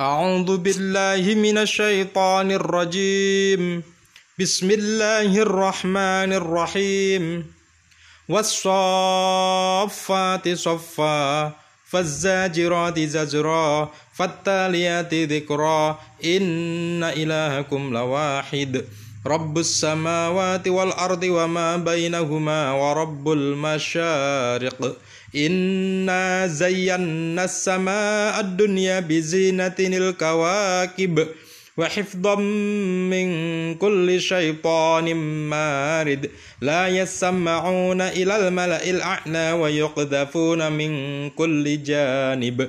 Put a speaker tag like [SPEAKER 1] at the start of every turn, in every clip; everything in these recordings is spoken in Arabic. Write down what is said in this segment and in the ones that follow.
[SPEAKER 1] أعوذ بالله من الشيطان الرجيم. بسم الله الرحمن الرحيم. والصافات صفا فالزاجرات زجرا فالتاليات ذكرا. إن إلهكم لواحد. رب السماوات والأرض وما بينهما ورب المشارق. إنا زينا السماء الدنيا بزينة الكواكب وحفظا من كل شيطان مارد. لا يسمعون إلى الملأ الأعلى ويقذفون من كل جانب.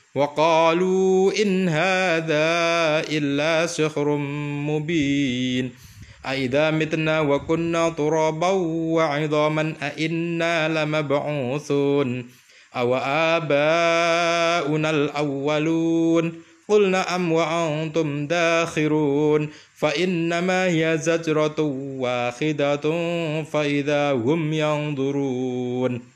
[SPEAKER 1] وقالوا إن هذا إلا سحر مبين. أئذا متنا وكنا ترابا وعظاما أئنا لمبعوثون. أو آباؤنا الأولون؟ قل نعم وأنتم داخرون. فإنما هي زجرة واحدة فإذا هم ينظرون.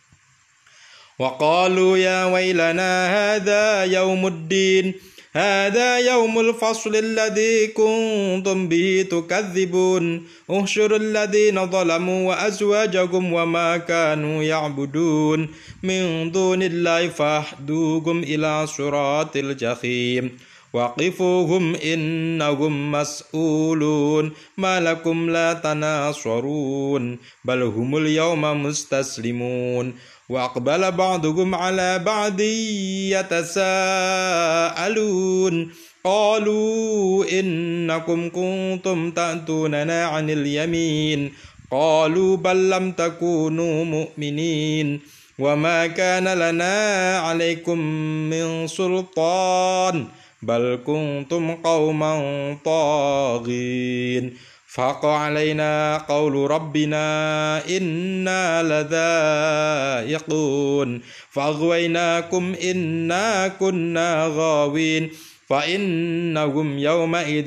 [SPEAKER 1] وقالوا يا ويلنا هذا يوم الدين. هذا يوم الفصل الذي كنتم به تكذبون. احشروا الذين ظلموا وأزواجكم وما كانوا يعبدون. من دون الله فاحدوهم إلى صراط الجحيم. وقفوهم إنهم مسؤولون ما لكم لا تناصرون بل هم اليوم مستسلمون وأقبل بعضهم على بعض يتساءلون قالوا إنكم كنتم تأتوننا عن اليمين قالوا بل لم تكونوا مؤمنين وما كان لنا عليكم من سلطان بل كنتم قوما طاغين فحق علينا قول ربنا إنا لذائقون فأغويناكم إنا كنا غاوين فإنهم يومئذ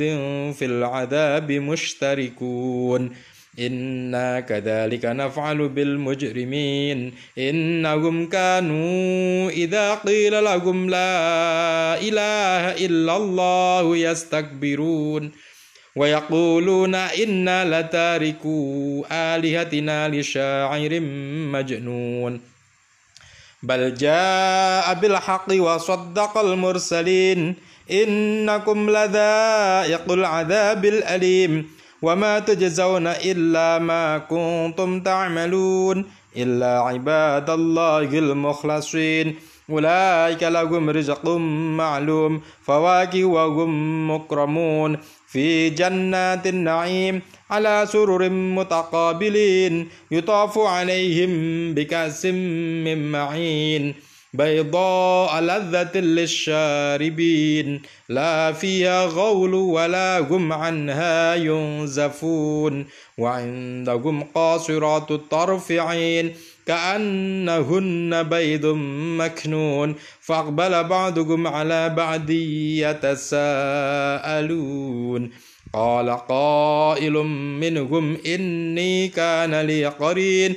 [SPEAKER 1] في العذاب مشتركون إنا كذلك نفعل بالمجرمين. إنهم كانوا إذا قيل لهم لا إله إلا الله يستكبرون. ويقولون إنا لتاركوا آلهتنا لشاعر مجنون. بل جاء بالحق وصدق المرسلين. إنكم لذائق العذاب الأليم. وما تجزون إلا ما كنتم تعملون إلا عباد الله المخلصين. أولئك لهم رزق معلوم فواكه وهم مكرمون. في جنات النعيم على سرر متقابلين يطاف عليهم بكأس من معين. بيضاء لذة للشاربين لا فيها غول ولا هم عنها ينزفون. وعندهم قاصرات الطرف عين كأنهن بيض مكنون. فأقبل بعضهم على بعض يتساءلون. قال قائل منهم إني كان لي قرين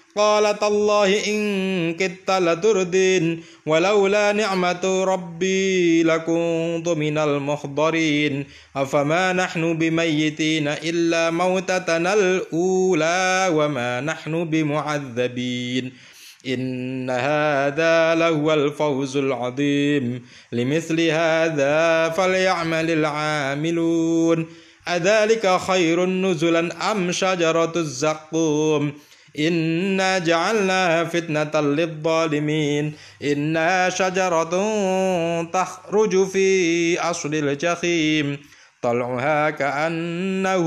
[SPEAKER 1] قال تالله إن كدت لتردين ولولا نعمة ربي لكنت من المحضرين. أفما نحن بميتين إلا موتتنا الأولى وما نحن بمعذبين. إن هذا لهو الفوز العظيم. لمثل هذا فليعمل العاملون. أذلك خير نزلا أم شجرة الزقوم؟ إنا جعلناها فتنة للظالمين. إنها شجرة تخرج في أصل الجحيم. طلعها كأنه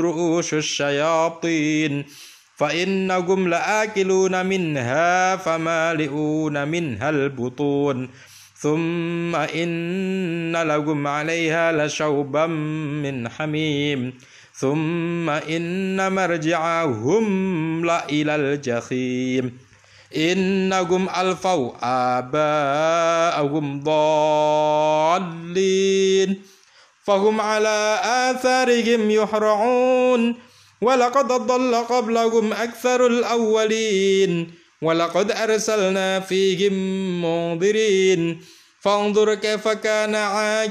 [SPEAKER 1] رؤوس الشياطين. فإنكم لآكلون منها فمالئون منها البطون. ثم إن لكم عليها لشوبا من حميم. ثم إن مرجعهم لإلى الجحيم إنكم ألفوا آباءهم ضالين فهم على آثارهم يحرعون ولقد ضل قبلهم أكثر الأولين ولقد أرسلنا فيهم منذرين فانظر كيف كان عاج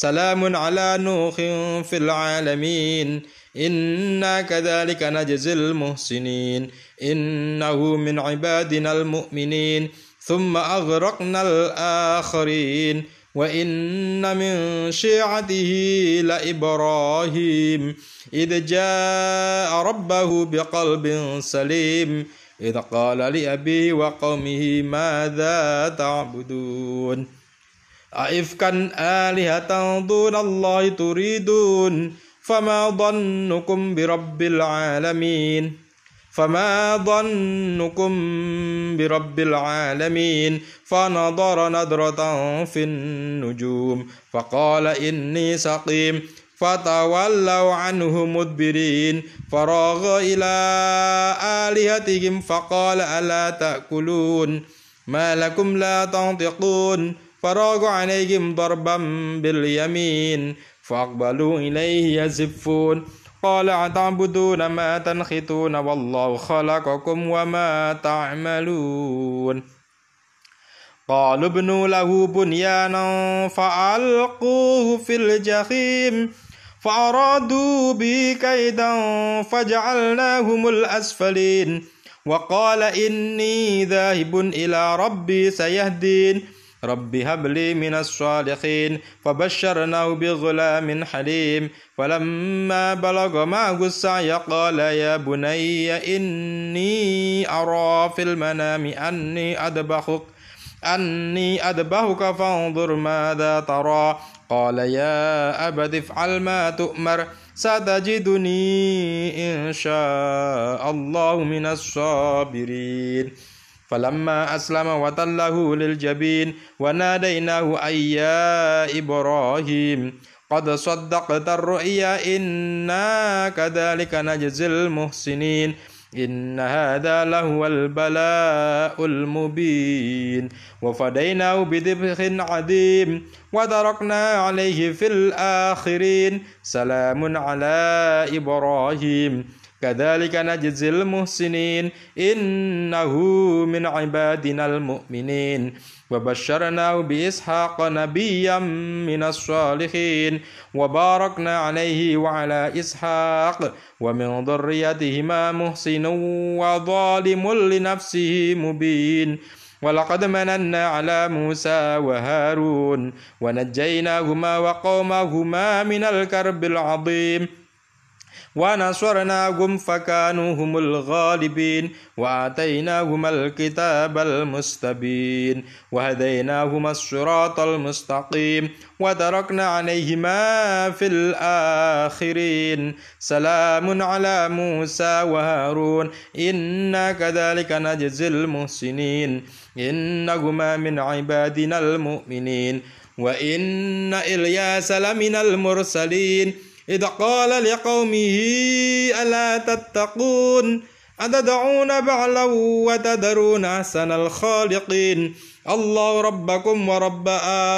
[SPEAKER 1] سلام على نوح في العالمين. إنا كذلك نجزي المحسنين. إنه من عبادنا المؤمنين. ثم أغرقنا الآخرين. وإن من شيعته لإبراهيم. إذ جاء ربه بقلب سليم. إذ قال لأبيه وقومه ماذا تعبدون؟ أئفكا آلهة دون الله تريدون فما ظنكم برب العالمين. فما ظنكم برب العالمين. فنظر نظرة في النجوم فقال إني سقيم. فتولوا عنه مدبرين. فراغ إلى آلهتهم فقال ألا تأكلون؟ ما لكم لا تنطقون. فراغ عليهم ضربا باليمين فأقبلوا إليه يزفون. قال أتعبدون ما تنخطون؟ والله خلقكم وما تعملون. قالوا ابنوا له بنيانا فألقوه في الجحيم فأرادوا به كيدا فجعلناهم الأسفلين. وقال إني ذاهب إلى ربي سيهدين. رب هب لي من الصالحين فبشرناه بغلام حليم فلما بلغ معه السعي قال يا بني إني أرى في المنام أني أذبحك أني أذبحك فانظر ماذا ترى قال يا أبت افعل ما تؤمر ستجدني إن شاء الله من الصابرين فلما أسلم وتله للجبين وناديناه أي يا إبراهيم؟ قد صدقت الرؤيا إنا كذلك نجزي المحسنين. إن هذا لهو البلاء المبين. وفديناه بذبح عظيم وتركنا عليه في الآخرين. سلام على إبراهيم. كذلك نجزي المحسنين. إنه من عبادنا المؤمنين. وبشرناه بإسحاق نبيا من الصالحين. وباركنا عليه وعلى إسحاق. ومن ذريتهما محسن وظالم لنفسه مبين. ولقد مننا على موسى وهارون. ونجيناهما وقومهما من الكرب العظيم. ونصرناهم فكانوا هم الغالبين وآتيناهما الكتاب المستبين وهديناهما الصراط المستقيم وتركنا عليهما في الآخرين. سلام على موسى وهارون. إنا كذلك نجزي المحسنين. إنهما من عبادنا المؤمنين. وإن إلياس لمن المرسلين. إذ قال لقومه ألا تتقون؟ أتدعون بعلا وتذرون أحسن الخالقين؟ الله ربكم ورب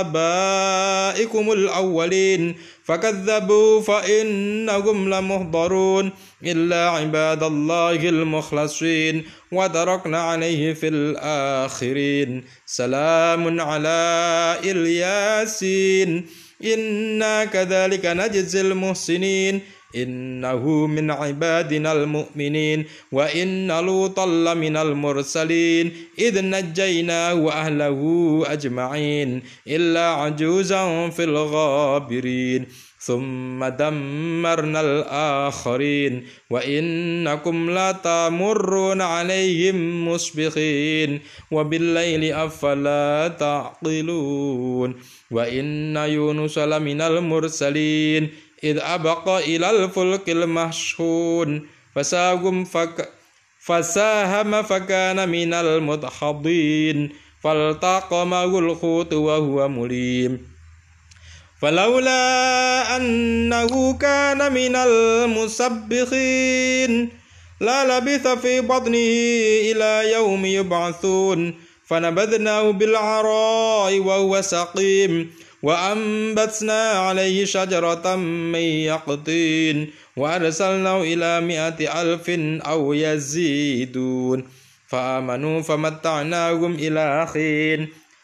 [SPEAKER 1] آبائكم الأولين. فكذبوا فإنهم لمهضرون إلا عباد الله المخلصين. وتركنا عليه في الآخرين. سلام على إلياسين. إنا كذلك نجزي المحسنين. إنه من عبادنا المؤمنين. وإن لوطا لمن المرسلين. إذ نجيناه وأهله أجمعين. إلا عجوزا في الغابرين. ثم دمرنا الآخرين وإنكم لتمرون عليهم مسبخين وبالليل أفلا تعقلون وإن يونس لمن المرسلين إذ أبق إلى الفلك المشحون فساهم فك فساهم فكان من المدحضين فالتقمه الحوت وهو مليم فلولا أنه كان من المسبخين لا لبث في بطنه إلى يوم يبعثون فنبذناه بالعراء وهو سقيم وأنبتنا عليه شجرة من يقطين وأرسلناه إلى مئة ألف أو يزيدون فآمنوا فمتعناهم إلى حين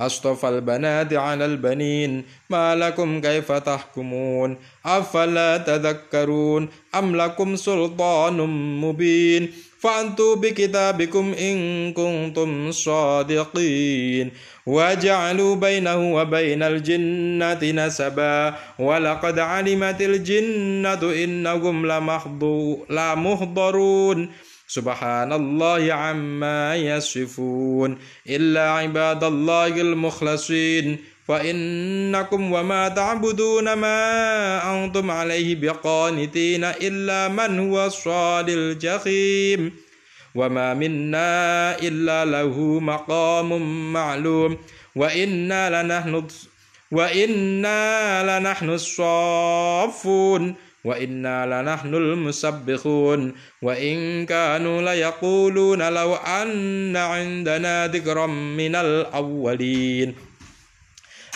[SPEAKER 1] أصطفى البنات على البنين ما لكم كيف تحكمون؟ أفلا تذكرون أم لكم سلطان مبين؟ فأنتوا بكتابكم إن كنتم صادقين. وجعلوا بينه وبين الجنة نسبا. ولقد علمت الجنة إنهم لمحضرون. سبحان الله عما يصفون إلا عباد الله المخلصين. فإنكم وما تعبدون ما أنتم عليه بقانتين إلا من هو صال الجحيم. وما منا إلا له مقام معلوم. وإنا لنحن وإنا لنحن الصافون. وإنا لنحن المسبحون وإن كانوا ليقولون لو أن عندنا ذكرا من الأولين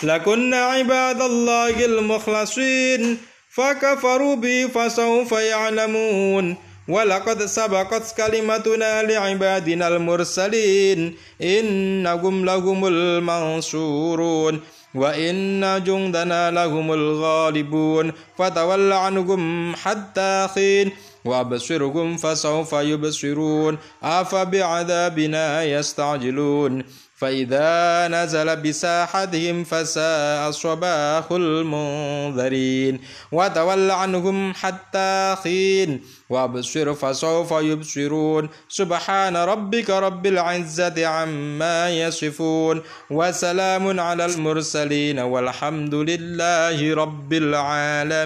[SPEAKER 1] لكنا عباد الله المخلصين فكفروا بي فسوف يعلمون ولقد سبقت كلمتنا لعبادنا المرسلين إنهم لهم المنصورون وإن جندنا لهم الغالبون فتول عنهم حتى حين وأبصرهم فسوف يبصرون أفبعذابنا يستعجلون فإذا نزل بساحتهم فساء صباح المنذرين. وتول عنهم حتى حين. وأبصر فسوف يبصرون. سبحان ربك رب العزة عما يصفون. وسلام على المرسلين. والحمد لله رب العالمين.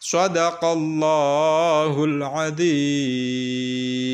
[SPEAKER 1] صدق الله العظيم.